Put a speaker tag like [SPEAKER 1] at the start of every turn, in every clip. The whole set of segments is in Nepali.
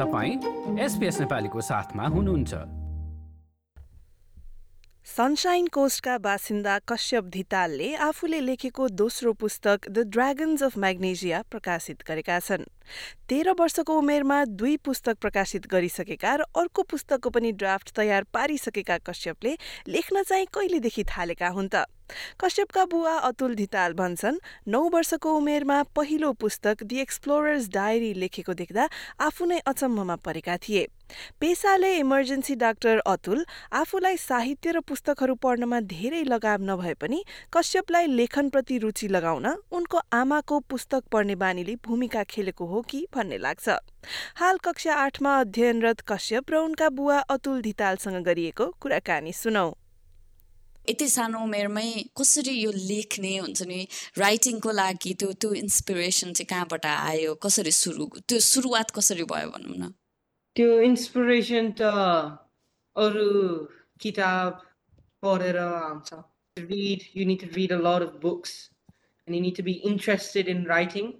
[SPEAKER 1] तपाईँ एसपिएस नेपालीको साथमा हुनुहुन्छ।
[SPEAKER 2] सनसाइन कोस्टका बासिन्दा कश्यप धितालले आफूले लेखेको दोस्रो पुस्तक द ड्रागन्स अफ म्याग्नेजिया प्रकाशित गरेका छन्। तेह्र वर्षको उमेरमा दुई पुस्तक प्रकाशित गरिसकेका र अर्को पुस्तकको पनि ड्राफ्ट तयार पारिसकेका कश्यपले लेख्न चाहिँ कहिलेदेखि थालेका हुन् त? कश्यपका बुवा अतुल धिताल भन्छन् नौ वर्षको उमेरमा पहिलो पुस्तक दि एक्सप्लोरर्स डायरी लेखेको देख्दा आफू नै अचम्ममा परेका थिए। पेसाले इमर्जेन्सी डाक्टर अतुल आफूलाई साहित्य र पुस्तकहरू पढ्नमा धेरै लगाव नभए पनि कश्यपलाई लेखनप्रति रुचि लगाउन उनको आमाको पुस्तक पढ्ने बानीले भूमिका खेलेको हो कि भन्ने लाग्छ। हाल कक्षा आठमा अध्ययनरत कश्यप र उनका बुवा अतुल धितालसँग गरिएको कुराकानी सुनौ।
[SPEAKER 3] यति सानो उमेरमै कसरी यो लेख्ने हुन्छ नि राइटिङको लागि त्यो त्यो इन्सपिरेसन चाहिँ कहाँबाट आयो कसरी सुरु त्यो सुरुवात कसरी भयो भनौँ न?
[SPEAKER 4] त्यो इन्सपिरेसन त अरू किताब पढेर आउँछ। Read you need to read a lot of books and you need to be interested in writing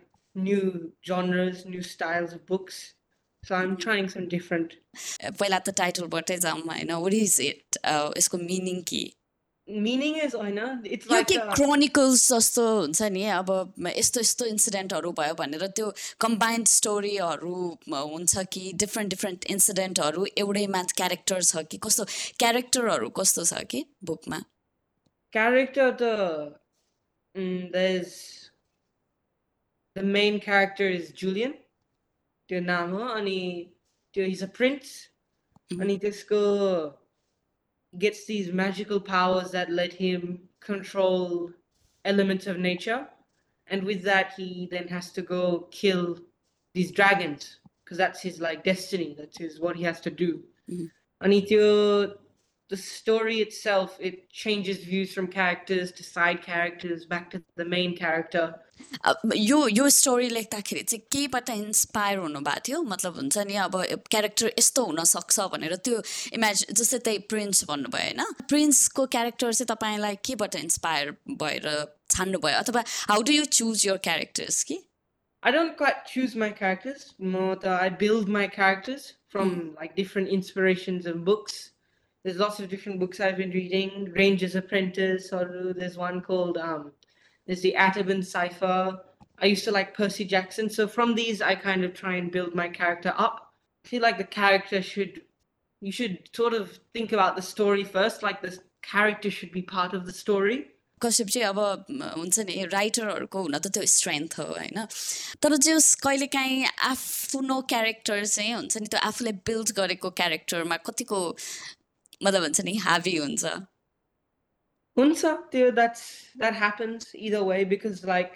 [SPEAKER 4] new genres new styles of books so I'm trying some different
[SPEAKER 3] पहिला त टाइटलबाटै जाउँ होइन what is it यसको मिनिङ के
[SPEAKER 4] meaning is होइन it's
[SPEAKER 3] यो
[SPEAKER 4] like
[SPEAKER 3] के
[SPEAKER 4] uh,
[SPEAKER 3] क्रोनिकल्स जस्तो हुन्छ नि अब यस्तो यस्तो इन्सिडेन्टहरू भयो भनेर त्यो कम्बाइन्ड स्टोरीहरू हुन्छ कि डिफ्रेन्ट डिफ्रेन्ट इन्सिडेन्टहरू एउटैमा क्यारेक्टर छ कि कस्तो क्यारेक्टरहरू कस्तो छ कि बुकमा
[SPEAKER 4] character the mm, there's the main character is Julian त्यो नाम हो अनि त्यो he's a prince अनि त्यसको gets these magical powers that let him control elements of nature and with that he then has to go kill these dragons because that's his like destiny that's his what he has to do
[SPEAKER 3] Mhm.
[SPEAKER 4] अनि त्यो the story itself it changes views from characters to side characters back to the main character
[SPEAKER 3] अब यो यो स्टोरी लेख्दाखेरि चाहिँ केहीबाट इन्सपायर हुनुभएको थियो मतलब हुन्छ नि अब क्यारेक्टर यस्तो हुनसक्छ भनेर त्यो इमेजिन जस्तै त्यही प्रिन्स भन्नुभयो होइन प्रिन्सको क्यारेक्टर चाहिँ तपाईँलाई केबाट इन्सपायर भएर छान्नुभयो अथवा how do you choose your characters कि
[SPEAKER 4] I don't quite choose my characters. More the, I build my characters from like different inspirations and books. There's lots of different books I've been reading. Ranger's Apprentice, or there's one called um, there's the Ataban Cipher. I used to like Percy Jackson. So from these, I kind of try and build my character up. I feel like the character should, you should sort of think about the story first. Like the character should be part of the story.
[SPEAKER 3] Kashyap चाहिँ अब म, हुन्छ नि राइटरहरूको हुन त त्यो स्ट्रेन्थ हो होइन तर जो कहिलेकाहीँ आफ्नो क्यारेक्टर चाहिँ हुन्छ नि त्यो आफूले बिल्ड गरेको क्यारेक्टरमा कतिको मतलब हुन्छ नि हाभी हुन्छ
[SPEAKER 4] Hunsa, dude, that's that happens either way because like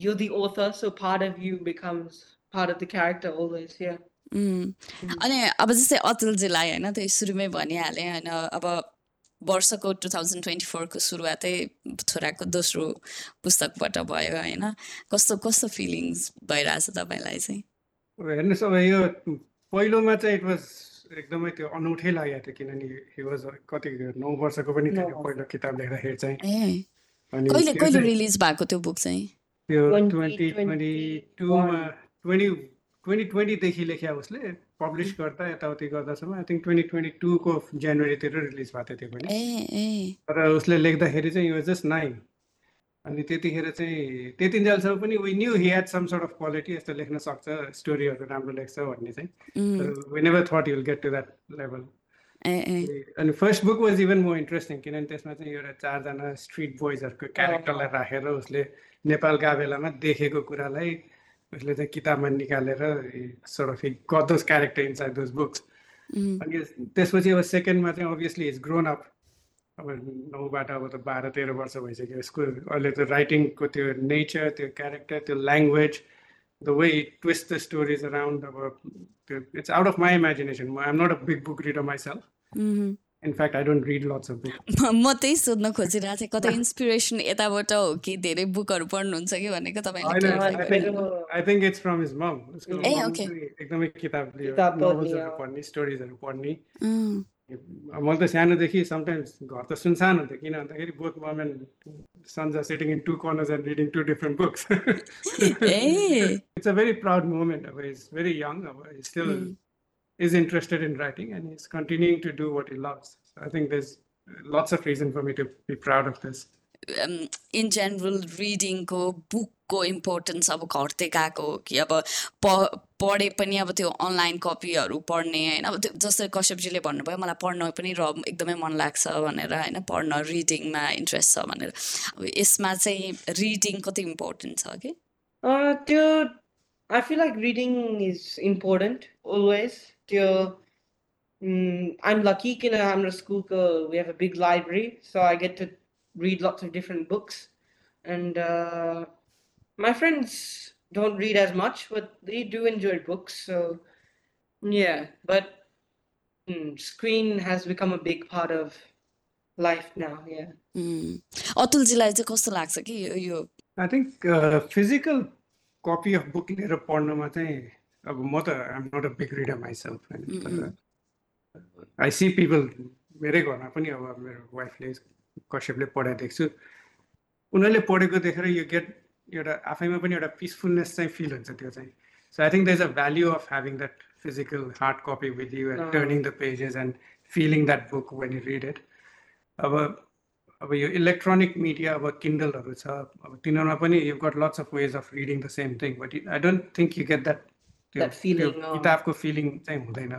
[SPEAKER 4] you're the author, so part of you becomes part of the character always. Yeah.
[SPEAKER 3] उम्, अनि अब जस्तै अतुलजीलाई होइन त्यो सुरुमै भनिहालेँ होइन अब वर्षको टु थाउजन्ड ट्वेन्टी फोरको सुरुवातै छोराको दोस्रो पुस्तकबाट भयो होइन कस्तो कस्तो फिलिङ्स भइरहेछ तपाईँलाई चाहिँ
[SPEAKER 5] हेर्नुहोस् अब यो पहिलोमा चाहिँ इट वाज एकदमै त्यो अनौठै लागेको थियो किनभने हि वाज कति नौ वर्षको पनि थियो पहिलो किताब लेख्दाखेरि चाहिँ।
[SPEAKER 3] ए।
[SPEAKER 5] अनि
[SPEAKER 3] कहिले कहिले रिलिज भएको त्यो बुक चाहिँ?
[SPEAKER 5] त्यो
[SPEAKER 4] 20,
[SPEAKER 5] ट्वेन्टी ट्वेन्टी टूमा ट्वेन्टी ट्वेन्टी ट्वेन्टीदेखि लेख्या उसले पब्लिस गर्दा यताउति गर्दासम्म। आई थिङ्क ट्वेन्टी ट्वेन्टी टूको जनवरीतिर रिलिज भएको थियो त्यो पनि।
[SPEAKER 3] ए ए।
[SPEAKER 5] तर उसले लेख्दाखेरि चाहिँ यो जस्ट नाइन अनि त्यतिखेर चाहिँ त्यतिन्जेलसम्म पनि we knew he had some sort of quality यस्तो लेख्न सक्छ स्टोरीहरू राम्रो लेख्छ भन्ने चाहिँ। We never thought will get to
[SPEAKER 3] that level
[SPEAKER 5] अनि first book was even more interesting किनभने त्यसमा चाहिँ एउटा चारजना स्ट्रिट बोइजहरूको क्यारेक्टरलाई राखेर उसले नेपाल गएको बेलामा देखेको कुरालाई उसले चाहिँ किताबमा निकालेर sort of got those character inside those
[SPEAKER 3] books
[SPEAKER 5] अनि त्यसपछि अब सेकेन्डमा चाहिँ अभियसली इज ग्रोन अप अब नौबाट अब त बाह्र तेह्र वर्ष भइसक्यो यसको अहिले त राइटिङको त्यो नेचर त्यो क्यारेक्टर त्यो language way he twists the stories around. About, it's out of my imagination. I'm not a big book reader myself.
[SPEAKER 3] Mhm.
[SPEAKER 5] In fact, I don't read lots of books.
[SPEAKER 3] म म त्यही सोध्न खोजिरहेको थिएँ कतै इन्सपिरेसन यताबाट हो कि धेरै बुकहरू पढ्नुहुन्छ कि भनेको तपाईँले
[SPEAKER 5] एकदमै किताब
[SPEAKER 4] पढ्ने, अँ।
[SPEAKER 5] स्टोरिजहरू पढ्ने
[SPEAKER 3] अँ,
[SPEAKER 5] मैले त सानोदेखि समटाइम्स घर त सुनसान हुन्थ्यो किन भन्दाखेरि both mom and sons are sitting in two corners and reading two different books
[SPEAKER 3] a
[SPEAKER 5] it's a very proud moment. uh, He's very young. uh, He still
[SPEAKER 3] Mm.
[SPEAKER 5] is interested in writing and he's continuing to do what he loves. So I think there's lots of reason for me to be proud of this.
[SPEAKER 3] In general रिडिङको बुकको इम्पोर्टेन्स अब घट्दै गएको हो कि अब प पढे पनि अब त्यो अनलाइन कपीहरू पढ्ने होइन? अब त्यो जस्तै कश्यपजीले भन्नुभयो मलाई पढ्न पनि र एकदमै मन लाग्छ भनेर होइन? पढ्न रिडिङमा इन्ट्रेस्ट छ भनेर। अब यसमा चाहिँ रिडिङ कति इम्पोर्टेन्ट छ कि?
[SPEAKER 4] त्यो I feel like reading is important always त्यो आइम लकी किन हाम्रो स्कुलको we have library so I get to read of different books and my friends don't read as much, but they do enjoy books. So yeah, but mm, screen has become a big part of life now. Yeah.
[SPEAKER 3] उम्, अतुलजीलाई चाहिँ कस्तो लाग्छ कि यो यो
[SPEAKER 5] I think uh, physical copy of book लिएर पढ्नुमा चाहिँ अब म त am not a big reader myself होइन आई सी पिपल मेरै घरमा पनि अब मेरो वाइफले कश्यपले पढाइ देख्छु उनीहरूले पढेको देखेर यो गेट एउटा आफैमा पनि एउटा पिसफुलनेस चाहिँ फिल हुन्छ त्यो चाहिँ. So I think there is a value of having that physical hard copy with you
[SPEAKER 4] and.
[SPEAKER 5] Turning the pages and feeling that book when you read it अब अब यो इलेक्ट्रोनिक मिडिया अब किन्डलहरू छ अब तिनीहरूमा पनि you got lots of ways of reading the same thing but I don't think you get
[SPEAKER 4] that feeling, अँ।
[SPEAKER 5] किताबको फिलिङ चाहिँ हुँदैन.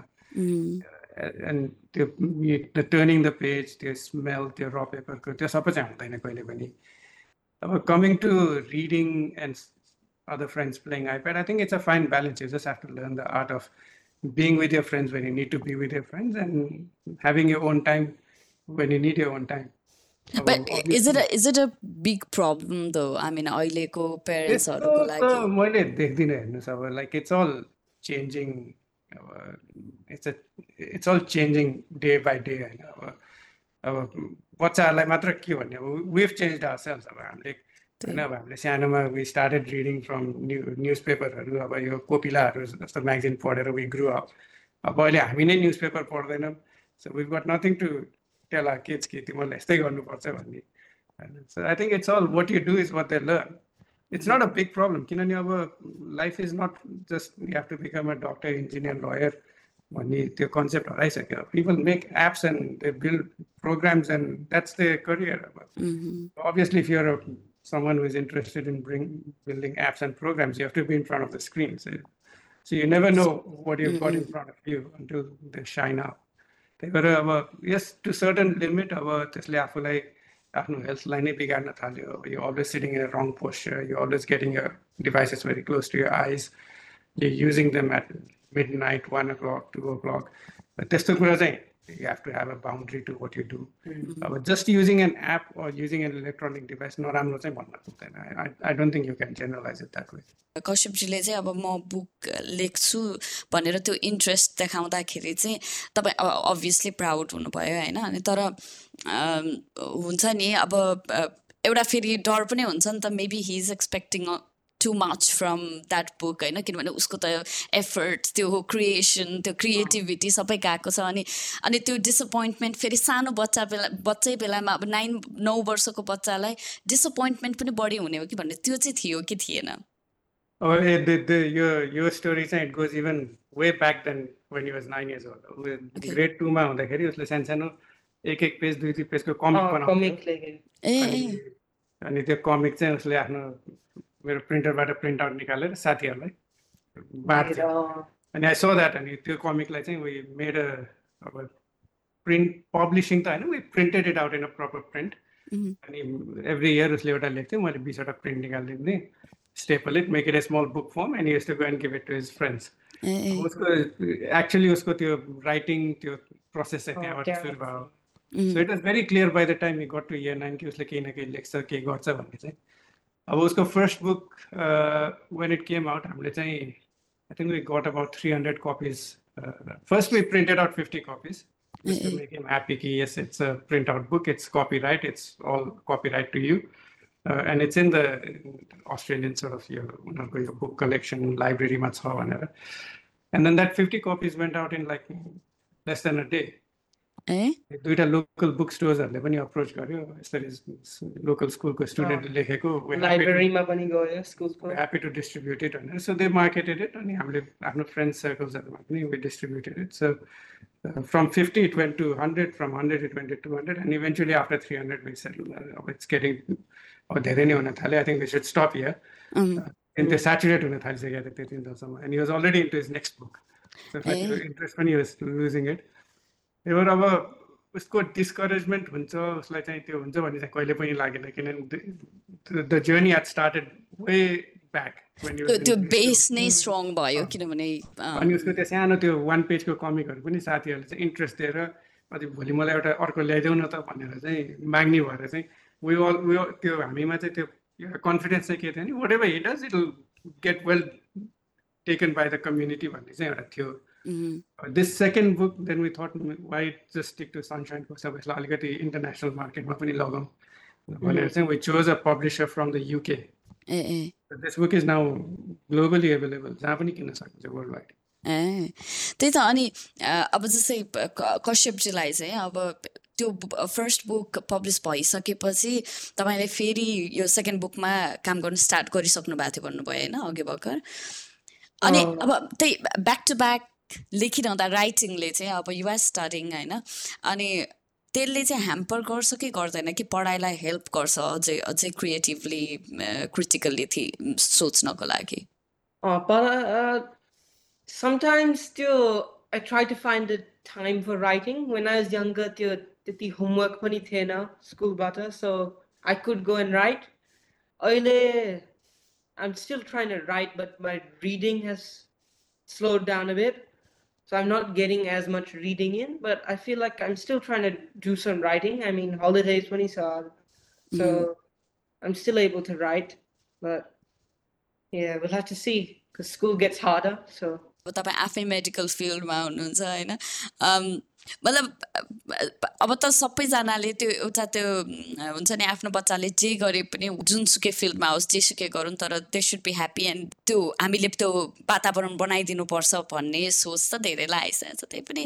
[SPEAKER 5] एन्ड त्यो द टर्निङ द पेज त्यो स्मेल त्यो र पेपरको त्यो सबै चाहिँ हुँदैन कहिले पनि. अब coming to reading and other friends playing iPad, I think it's a fine balance. You just have to learn the art of being with your friends when you need to be with your friends and having your own time when you need your own time. अब
[SPEAKER 3] But is it a, is it a big problem though? I mean, अहिलेको पेरेन्ट्सहरूको
[SPEAKER 5] त्यस्तो
[SPEAKER 3] लागि
[SPEAKER 5] त मैले देख्दिनँ हेर्नुहोस् अब लाइक इट्स अल चेन्जिङ अब it's it's all changing day by day होइन अब अब बच्चाहरूलाई मात्र के भन्ने अब वेभ चेन्ज आवर सेल्स अब हामीले होइन अब हामीले सानोमा we started reading from new news पेपरहरू अब यो कोपिलाहरू जस्तो म्यागजिन पढेर वी ग्रु अप अब अहिले हामी नै newspaper पढ्दैनौँ so we got nothing to tell our kids कि तिमीहरूले यस्तै गर्नुपर्छ भन्ने होइन so I think it's all what you do is what they learn it's not a big problem किनभने अब life is not just you have to become a doctor engineer lawyer भन्ने त्यो concept हराइसक्यो people make apps and they build programs and that's the career अब
[SPEAKER 3] Mhm.
[SPEAKER 5] obviously if you're a, someone who is interested in bring, building apps and programs you have to be in front of the screen so, so you never know what you've got in front of you until they shine out त्यही भएर अब यस टु सर्टन लिमिट अब त्यसले आफूलाई आफ्नो हेल्थलाई नै बिगार्न थाल्यो अब you always sitting in wrong posture you always getting your devices very close to your eyes you using them at midnight one o'clock two o'clock त्यस्तो कुरा चाहिँ you have to have a boundary to what you do. Uh, but just using an app or using an electronic device, नराम्रो चाहिँ भन्न पुग्दैन. I, I don't think you can generalize it that way.
[SPEAKER 3] कश्यपजीले चाहिँ अब म बुक लेख्छु भनेर त्यो इन्ट्रेस्ट देखाउँदाखेरि चाहिँ तपाईँ अब अभियसली प्राउड हुनुभयो होइन अनि तर हुन्छ नि अब अ, एउटा फेरि डर पनि हुन्छ नि त maybe he is expecting too much from that book होइन? किनभने उसको त एफर्ट त्यो क्रिएसन त्यो क्रिएटिभिटी सबै गएको छ। अनि अनि त्यो डिसपोइन्टमेन्ट फेरि सानो बच्चा बेला बच्चै बेलामा अब नाइन नौ वर्षको बच्चालाई डिसपोइन्टमेन्ट पनि बढी हुने हो कि भन्ने त्यो चाहिँ थियो कि थिएन?
[SPEAKER 5] Oh, the, the, your, your story चाहिँ it goes even way back than when he was nine years old.
[SPEAKER 3] Okay.
[SPEAKER 5] Grade टूमा हुँदाखेरि उसले सानो सानो एक एक पेज दुई दुई पेजको कमिक अनि अनि त्यो कमिक चाहिँ उसले आफ्नो मेरो प्रिन्टरबाट प्रिन्ट आउट निकालेर साथीहरूलाई बाँड्थ्यो
[SPEAKER 4] अँ,
[SPEAKER 5] अनि आई सो द्याट अनि त्यो कमिकलाई चाहिँ वी मेड अ अब प्रिन्ट पब्लिसिङ त होइन we printed it out in a proper print
[SPEAKER 3] Mhm.
[SPEAKER 5] अनि एभ्री इयर उसले एउटा लेख्थ्यो मैले बिसवटा print निकालिदिने staple it make it a small book form and used to go and give it to his friends
[SPEAKER 3] uh uh
[SPEAKER 5] उसको एक्चुली उसको त्यो राइटिङ त्यो प्रोसेस चाहिँ
[SPEAKER 4] अँ,
[SPEAKER 5] त्यहाँबाट
[SPEAKER 4] त्यहाँ-
[SPEAKER 5] सुरु भयो
[SPEAKER 3] um,
[SPEAKER 5] so it was very clear by the time you got to year nine कि उसले केही न केही लेख्छ केही गर्छ भन्ने चाहिँ अब उसको first book when it came out हामीले चाहिँ I think we got about three hundred copies first we printed out fifty copies just to make him happy ki, yes it's a printout book it's copyright it's all copyright to you uh, and it's in the australian sort of your, उनीहरूको यो book collection library मा छ भनेर and then that 50 copies went out in like less than a day
[SPEAKER 3] ए
[SPEAKER 5] दुईटा लोकल बुक स्टोर्सहरूले पनि अप्रोच गर्यो यसरी लोकल स्कुलको स्टुडेन्टले लेखेको
[SPEAKER 4] लाइब्रेरीमा पनि गयो स्कुलको
[SPEAKER 5] ह्याप्पी टु डिस्ट्रिब्युट इट भनेर सो दे मार्केटेड इट अनि हामीले आफ्नो फ्रेन्ड सर्कल्सहरूमा पनि we distributed it so from fifty it went to hundred from hundred it went to hundred and eventually after three hundred we settle अब इट्स गेटिङ अब धेरै नै हुन थाल्यो I think we should stop here अनि त्यो सेचुरेट हुन थालिसकेको थियो त्यति बेलासम्म and was already into his next book interest पनि वाज लुजिङ इट एउटा अब उसको डिस्करेजमेन्ट हुन्छ उसलाई चाहिँ त्यो हुन्छ भन्ने चाहिँ कहिले पनि लागेन किनभने the journey it started way back
[SPEAKER 3] त्यो बेस नै स्ट्रङ भयो किनभने
[SPEAKER 5] अनि उसको त्यो सानो त्यो वान पेजको कमिकहरू पनि साथीहरूले चाहिँ इन्ट्रेस्ट दिएर अझै भोलि मलाई एउटा अर्को ल्याइदेऊ न त भनेर चाहिँ माग्ने भएर चाहिँ वी अल वी त्यो हामीमा चाहिँ त्यो एउटा कन्फिडेन्स चाहिँ के थियो भने whatever he'd does it get well taken by the community भन्ने चाहिँ एउटा थियो।
[SPEAKER 3] उम्,
[SPEAKER 5] this second book then we thought why just stick to सनसाइनको सब यसलाई अलिकति इन्टरनेसनल मार्केटमा पनि लगाउँ भनेर चाहिँ we chose a publisher from the UK
[SPEAKER 3] uh uh
[SPEAKER 5] this book is now globally available जहाँ पनि किन्न सकिन्छ वर्ल्ड वाइड
[SPEAKER 3] ए त्यही त अनि अब जस्तै कश्यपजीलाई चाहिँ अब त्यो फर्स्ट बुक पब्लिस भइसकेपछि तपाईँले फेरि यो सेकेन्ड बुकमा काम गर्नु स्टार्ट गरिसक्नु भएको थियो भन्नुभयो होइन अघि भर्खर? अनि। अब त्यही ब्याक टु ब्याक लेखिरहँदा राइटिङले चाहिँ अब युआर स्टार्टिङ होइन। अनि त्यसले चाहिँ ह्याम्पर गर्छ कि गर्दैन कि पढाइलाई हेल्प गर्छ अझै अझै क्रिएटिभली क्रिटिकल्ली सोच्नको लागि।
[SPEAKER 4] समटाइम्स त्यो I try to find the time for writing when I is young त्यो त्यति होमवर्क पनि थिएन स्कुलबाट so I could go and write अहिले I am still try to write but my reading has slow down uh with So I'm not getting as much reading in, but I feel like I'm still trying to do some writing. I mean, holidays when saw, so mm-hmm. I'm still able to write, but yeah, we'll have to see because school gets harder. So
[SPEAKER 3] तपाईँ आफै मेडिकल फिल्डमा हुनुहुन्छ होइन? मतलब अब त सबैजनाले त्यो एउटा त्यो हुन्छ नि आफ्नो बच्चाले जे गरे पनि जुनसुकै फिल्डमा होस् जेसुकै गरौँ तर they should be happy and त्यो हामीले त्यो वातावरण बनाइदिनुपर्छ भन्ने सोच त धेरैलाई आइसकेको छ। त्यही पनि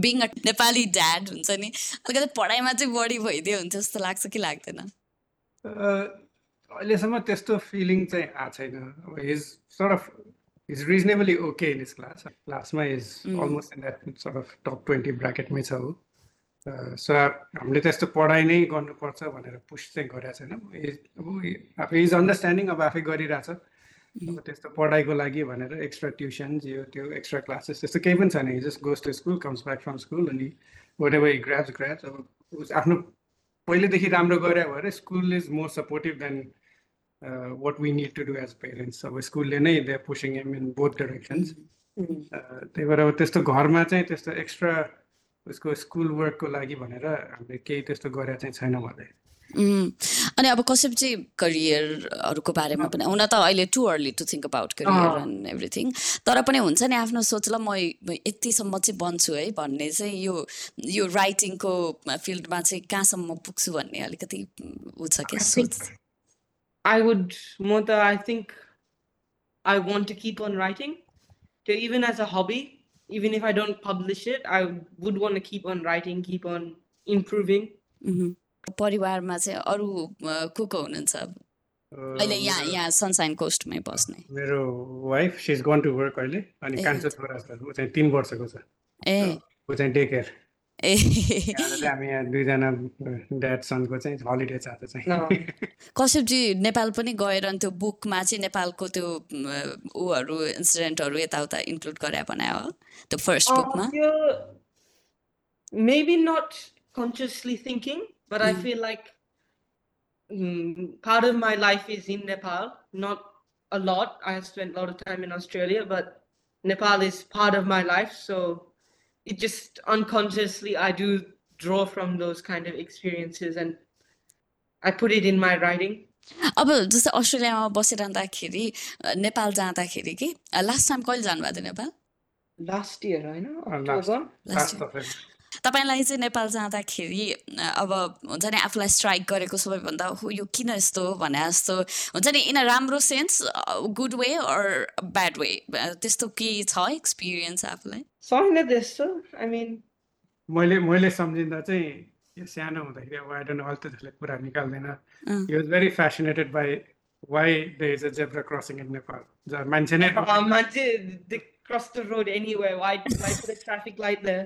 [SPEAKER 3] बिङ अ नेपाली ड्याड हुन्छ नि अलिकति पढाइमा चाहिँ बढी भइदियो हुन्छ जस्तो लाग्छ कि लाग्दैन?
[SPEAKER 5] अहिलेसम्म त्यस्तो फिलिङ चाहिँ आएको छैन। अब his Sort of is reasonably okay in his class क्लासमा is
[SPEAKER 3] Mm.
[SPEAKER 5] Almost in that sort of top twenty ब्राकेटमै छ हो सो हामीले त्यस्तो पढाइ नै गर्नुपर्छ भनेर पुस चाहिँ गरेको छैन He- अब आफै इज अन्डरस्ट्यान्डिङ अब आफै गरिरहेछ अब त्यस्तो पढाइको लागि भनेर एक्स्ट्रा ट्युसन्स यो त्यो एक्स्ट्रा क्लासेस त्यस्तो केही पनि छैन just goes to school comes back from school अनि वाट एभर ग्राप्स ग्राप्स अब उस आफ्नो पहिलेदेखि राम्रो गरे भएर school is more supportive then what we need to do as parents अब स्कुलले नै they pushing them in both directions त्यही भएर अब त्यस्तो घरमा चाहिँ त्यस्तो एक्स्ट्रा उसको स्कुल वर्कको लागि भनेर हामीले केही त्यस्तो गरेर चाहिँ छैन भन्दै
[SPEAKER 3] अनि अब कसैको चाहिँ करियरहरूको बारेमा पनि हुन त अहिले too early to think about
[SPEAKER 4] career.
[SPEAKER 3] And everything तर पनि हुन्छ नि आफ्नो सोचलाई म यतिसम्म चाहिँ बन्छु है भन्ने चाहिँ यो यो राइटिङको फिल्डमा चाहिँ कहाँसम्म पुग्छु भन्ने अलिकति ऊ छ क्या सोच
[SPEAKER 4] I would more the I think I want to keep on writing. So even as a hobby, even if I don't publish it, I would want to keep on writing, keep on improving.
[SPEAKER 3] परिवारमा चाहिँ अरू को को हुनुहुन्छ? अहिले यहाँ यहाँ सनसाइन कोस्टमै बस्ने
[SPEAKER 5] मेरो wife she is gone to work अहिले अनि। कान्छो छोरा छ ऊ चाहिँ तिन वर्षको छ
[SPEAKER 3] ए
[SPEAKER 5] ऊ चाहिँ डे केयर
[SPEAKER 3] कश्यपजी नेपाल पनि गएर अनि त्यो बुकमा चाहिँ नेपालको त्यो ऊहरू इन्सिडेन्टहरू यताउता इन्क्लुड गरे बनायो हो त्यो फर्स्ट बुकमा?
[SPEAKER 4] Maybe not consciously thinking but I feel like part of my life is in Nepal not a lot I spend lot of time in Australia but Nepal is part of my life so it just unconsciously, I do draw from those kind of experiences and I put it in my writing.
[SPEAKER 3] अब जस्तै अस्ट्रेलियामा बसिरहँदाखेरि नेपाल जाँदाखेरि कि लास्ट टाइम कहिले जानुभएको थियो नेपाल
[SPEAKER 4] Last year, I
[SPEAKER 3] तपाईँलाई चाहिँ नेपाल जाँदाखेरि अब हुन्छ नि आफूलाई स्ट्राइक गरेको सबैभन्दा "हो, यो किन यस्तो भने जस्तो हुन्छ नि इन अ राम्रो sense good way or bad way त्यस्तो केही छ एक्सपिरियन्स आफूलाई
[SPEAKER 4] mean,
[SPEAKER 5] मैले मैले सम्झिँदा चाहिँ यो सानो हुँदाखेरि अब आई डोन्ट नो अहिले त त्यसले कुरा निकाल्दैन। He was very fascinated by why there is a zebra crossing in Nepal मान्छे नै
[SPEAKER 4] they cross the road anywhere. Why, why put a traffic light there?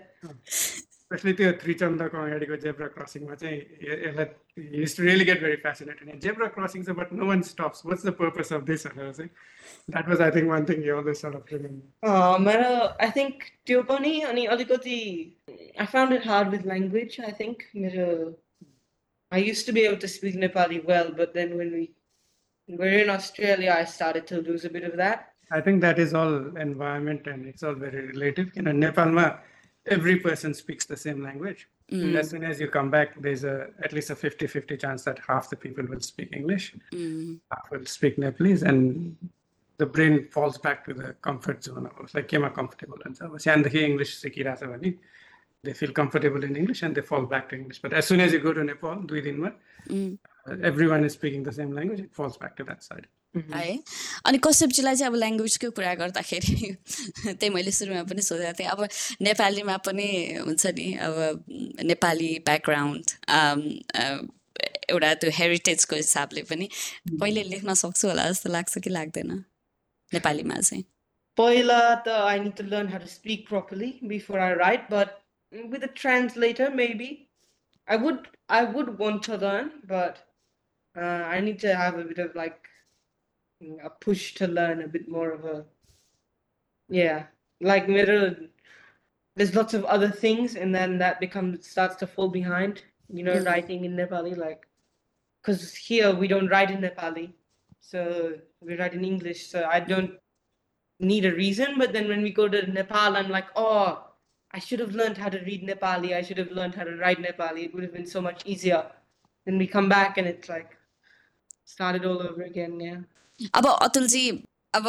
[SPEAKER 5] Specially त्यो त्रिचन्द्रको अगाडिको जेब्रा क्रसिङमा चाहिँ य- यसलाई used to really get very fascinated zebra crossing छ but no one stops what's the purpose of this भनेर चाहिँ that was I think one thing you always sort of remember
[SPEAKER 4] Uh, मेरो I think त्यो पनि अनि अलिकति I found it hard with language. I think मेरो I used to be able to speak Nepali well, but then when we were in Australia, I started to lose a bit of that.
[SPEAKER 5] I think that is all environment and it's all very relative. You know, Nepalma, every person speaks the same language. Mm. As soon as you come back, there's a at least a 50 50 chance that half the people will speak English, mm. half will speak Nepalese, and the brain falls back to the comfort zone. I was like, Kema comfortable. And so English, they feel comfortable in English and they fall back to English. But as soon as you go to Nepal, do it in one. Mm. Everyone is speaking the same language, it falls back to that side.
[SPEAKER 3] है अनि कश्यपजीलाई चाहिँ अब ल्याङ्ग्वेजको कुरा गर्दाखेरि त्यही मैले सुरुमा पनि सोधेको थिएँ अब नेपालीमा पनि हुन्छ नि अब नेपाली ब्याकग्राउन्ड एउटा त्यो हेरिटेजको हिसाबले पनि कहिले लेख्न सक्छु होला जस्तो लाग्छ कि लाग्दैन नेपालीमा चाहिँ
[SPEAKER 4] पहिला त I need to learn how to speak properly before I write, but with a translator, maybe. I would I would want to learn, but uh, I need to have a bit of like mm, a push to learn a bit more of a yeah, like middle. There's lots of other things, and then that becomes starts to fall behind. You know,
[SPEAKER 3] Mm.
[SPEAKER 4] writing in Nepali, like because here we don't write in Nepali, so we write in English. So I don't need a reason. But then when we go to Nepal, I'm like, oh, I should have learned how to read Nepali. I should have learned how to write Nepali. It would have been so much easier. Then we come back and it's like started all over again. Yeah.
[SPEAKER 3] अब अतुलजी अब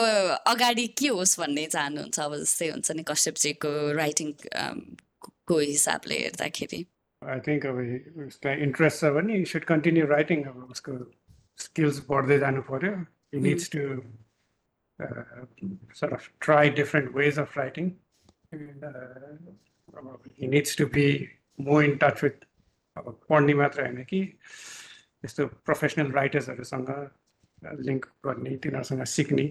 [SPEAKER 3] अगाडि के होस् भन्ने चाहनुहुन्छ अब जस्तै हुन्छ नि कश्यपजीको राइटिङ को हिसाबले हेर्दाखेरि
[SPEAKER 5] I think अब उसलाई इन्ट्रेस्ट छ भने यु सुड कन्टिन्यू राइटिङ अब उसको स्किल्स बढ्दै जानु पर्यो he needs to sort of try different ways of writing. And, uh, he needs to be more in touch with अब पढ्ने मात्र होइन कि यस्तो प्रोफेसनल राइटर्सहरूसँग लिङ्क गर्ने तिनीहरूसँग सिक्ने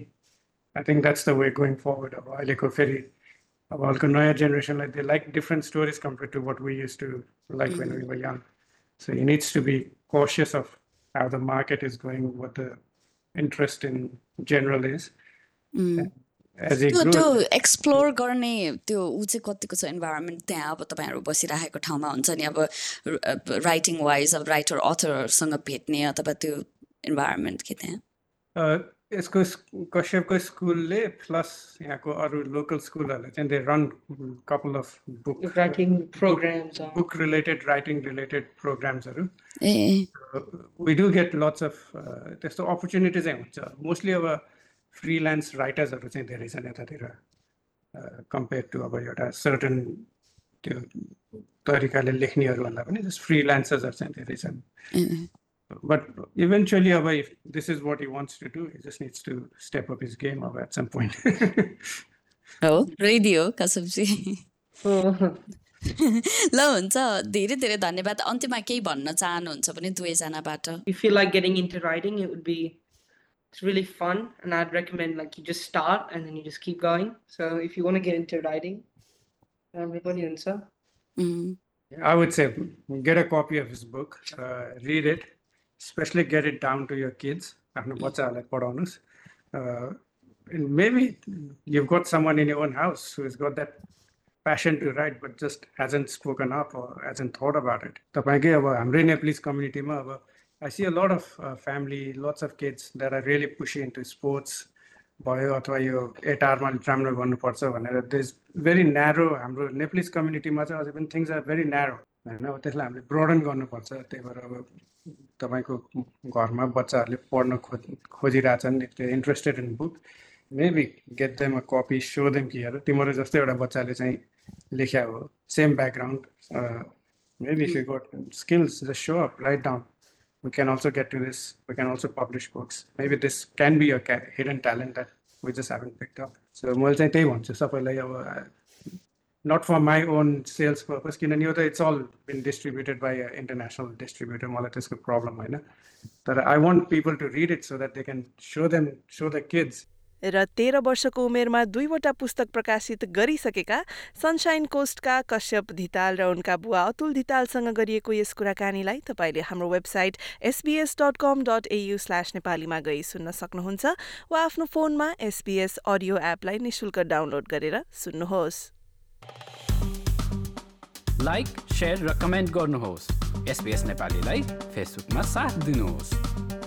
[SPEAKER 5] I think that's the way going forward अब अहिलेको फेरि अब अहिलेको नयाँ जेनेरेसनलाई they like different stories compare to what we used to like when we were young so he needs to be cautious of how the market is going, what the interest in general is.
[SPEAKER 3] त्यो त्यो एक्सप्लोर गर्ने त्यो ऊ चाहिँ कतिको छ इन्भाइरोमेन्ट त्यहाँ अब तपाईँहरू बसिरहेको ठाउँमा हुन्छ नि अब राइटिङ वाइज अब राइटर अथरहरूसँग भेट्ने अथवा त्यो इन्भाइरोमेन्ट के त्यहाँ?
[SPEAKER 5] यसको स्क- कश्यपको स्कुलले प्लस यहाँको अरू लोकल स्कुलहरूले चाहिँ they run couple of
[SPEAKER 4] book programs. Or,
[SPEAKER 5] book related writing related प्रोग्राम्सहरू we do get lots of त्यस्तो अपर्च्युनिटी चाहिँ हुन्छ। मोस्टली अब फ्रिल्यान्स राइटर्सहरू चाहिँ धेरै छन् यतातिर कम्पेयर टु अब एउटा सर्टन त्यो तरिकाले लेख्नेहरूभन्दा पनि जस्ट फ्रिल्यान्सर्सहरू चाहिँ धेरै छन्। But eventually, अब this is what he wants to do, he just needs to step up his game up at some point.
[SPEAKER 3] हो रेडियो कसमजी ल हुन्छ। धेरै धेरै धन्यवाद। अन्त्यमा केही भन्न चाहनुहुन्छ भने दुवैजनाबाट?
[SPEAKER 4] You feel like getting into writing, it would be it's really fun, and I'd recommend like you just start and then you just keep going. So if you want to get into writing, everybody answer.
[SPEAKER 3] उम्,
[SPEAKER 5] I would say get a copy of his book, uh, read it, especially get it down to your kids. आफ्नो बच्चाहरूलाई पढाउनुहोस् Uh, and maybe you've got someone in your own house who has got that passion to write but just hasn't spoken up or hasn't thought about it. तपाईँकै अब हाम्रै नेपालिज कम्युनिटीमा अब I see a lot of uh, family, lots of kids that are really pushing into sports भयो अथवा यो एटारमा राम्रो गर्नुपर्छ भनेर दे इज भेरी न्यारो हाम्रो नेपालिज कम्युनिटीमा चाहिँ अझै पनि थिङ्स आर भेरी न्यारो होइन अब त्यसलाई हामीले ब्रोडन गर्नुपर्छ त्यही भएर अब तपाईँको घरमा बच्चाहरूले पढ्न खोज खोजिरहेछन् if interested in book maybe get them a copy show them कि हेर तिम्रो जस्तै एउटा बच्चाले चाहिँ लेख्या हो same background maybe if you got skills the so up write down we can also get to this. We can also publish books. Maybe this can be a hidden talent that we just haven't picked up. So multi Taiwan, just up not for my own sales purpose, it's all been distributed by an international distributor. That's a problem. I know. But I want people to read it so that they can show them, show the kids
[SPEAKER 2] र तेह्र वर्षको उमेरमा दुईवटा पुस्तक प्रकाशित गरिसकेका सनसाइन कोस्टका कश्यप धिताल र उनका बुवा अतुल धितालसँग गरिएको यस कुराकानीलाई तपाईँले हाम्रो website SBS dot com dot AU slash नेपालीमा गई सुन्न सक्नुहुन्छ वा आफ्नो फोनमा एसबिएस अडियो एपलाई निशुल्क डाउनलोड गरेर सुन्नुहोस्।
[SPEAKER 1] लाइक र कमेन्ट गर्नुहोस्। नेपालीलाई फेसबुकमा साथ दिनुहोस्।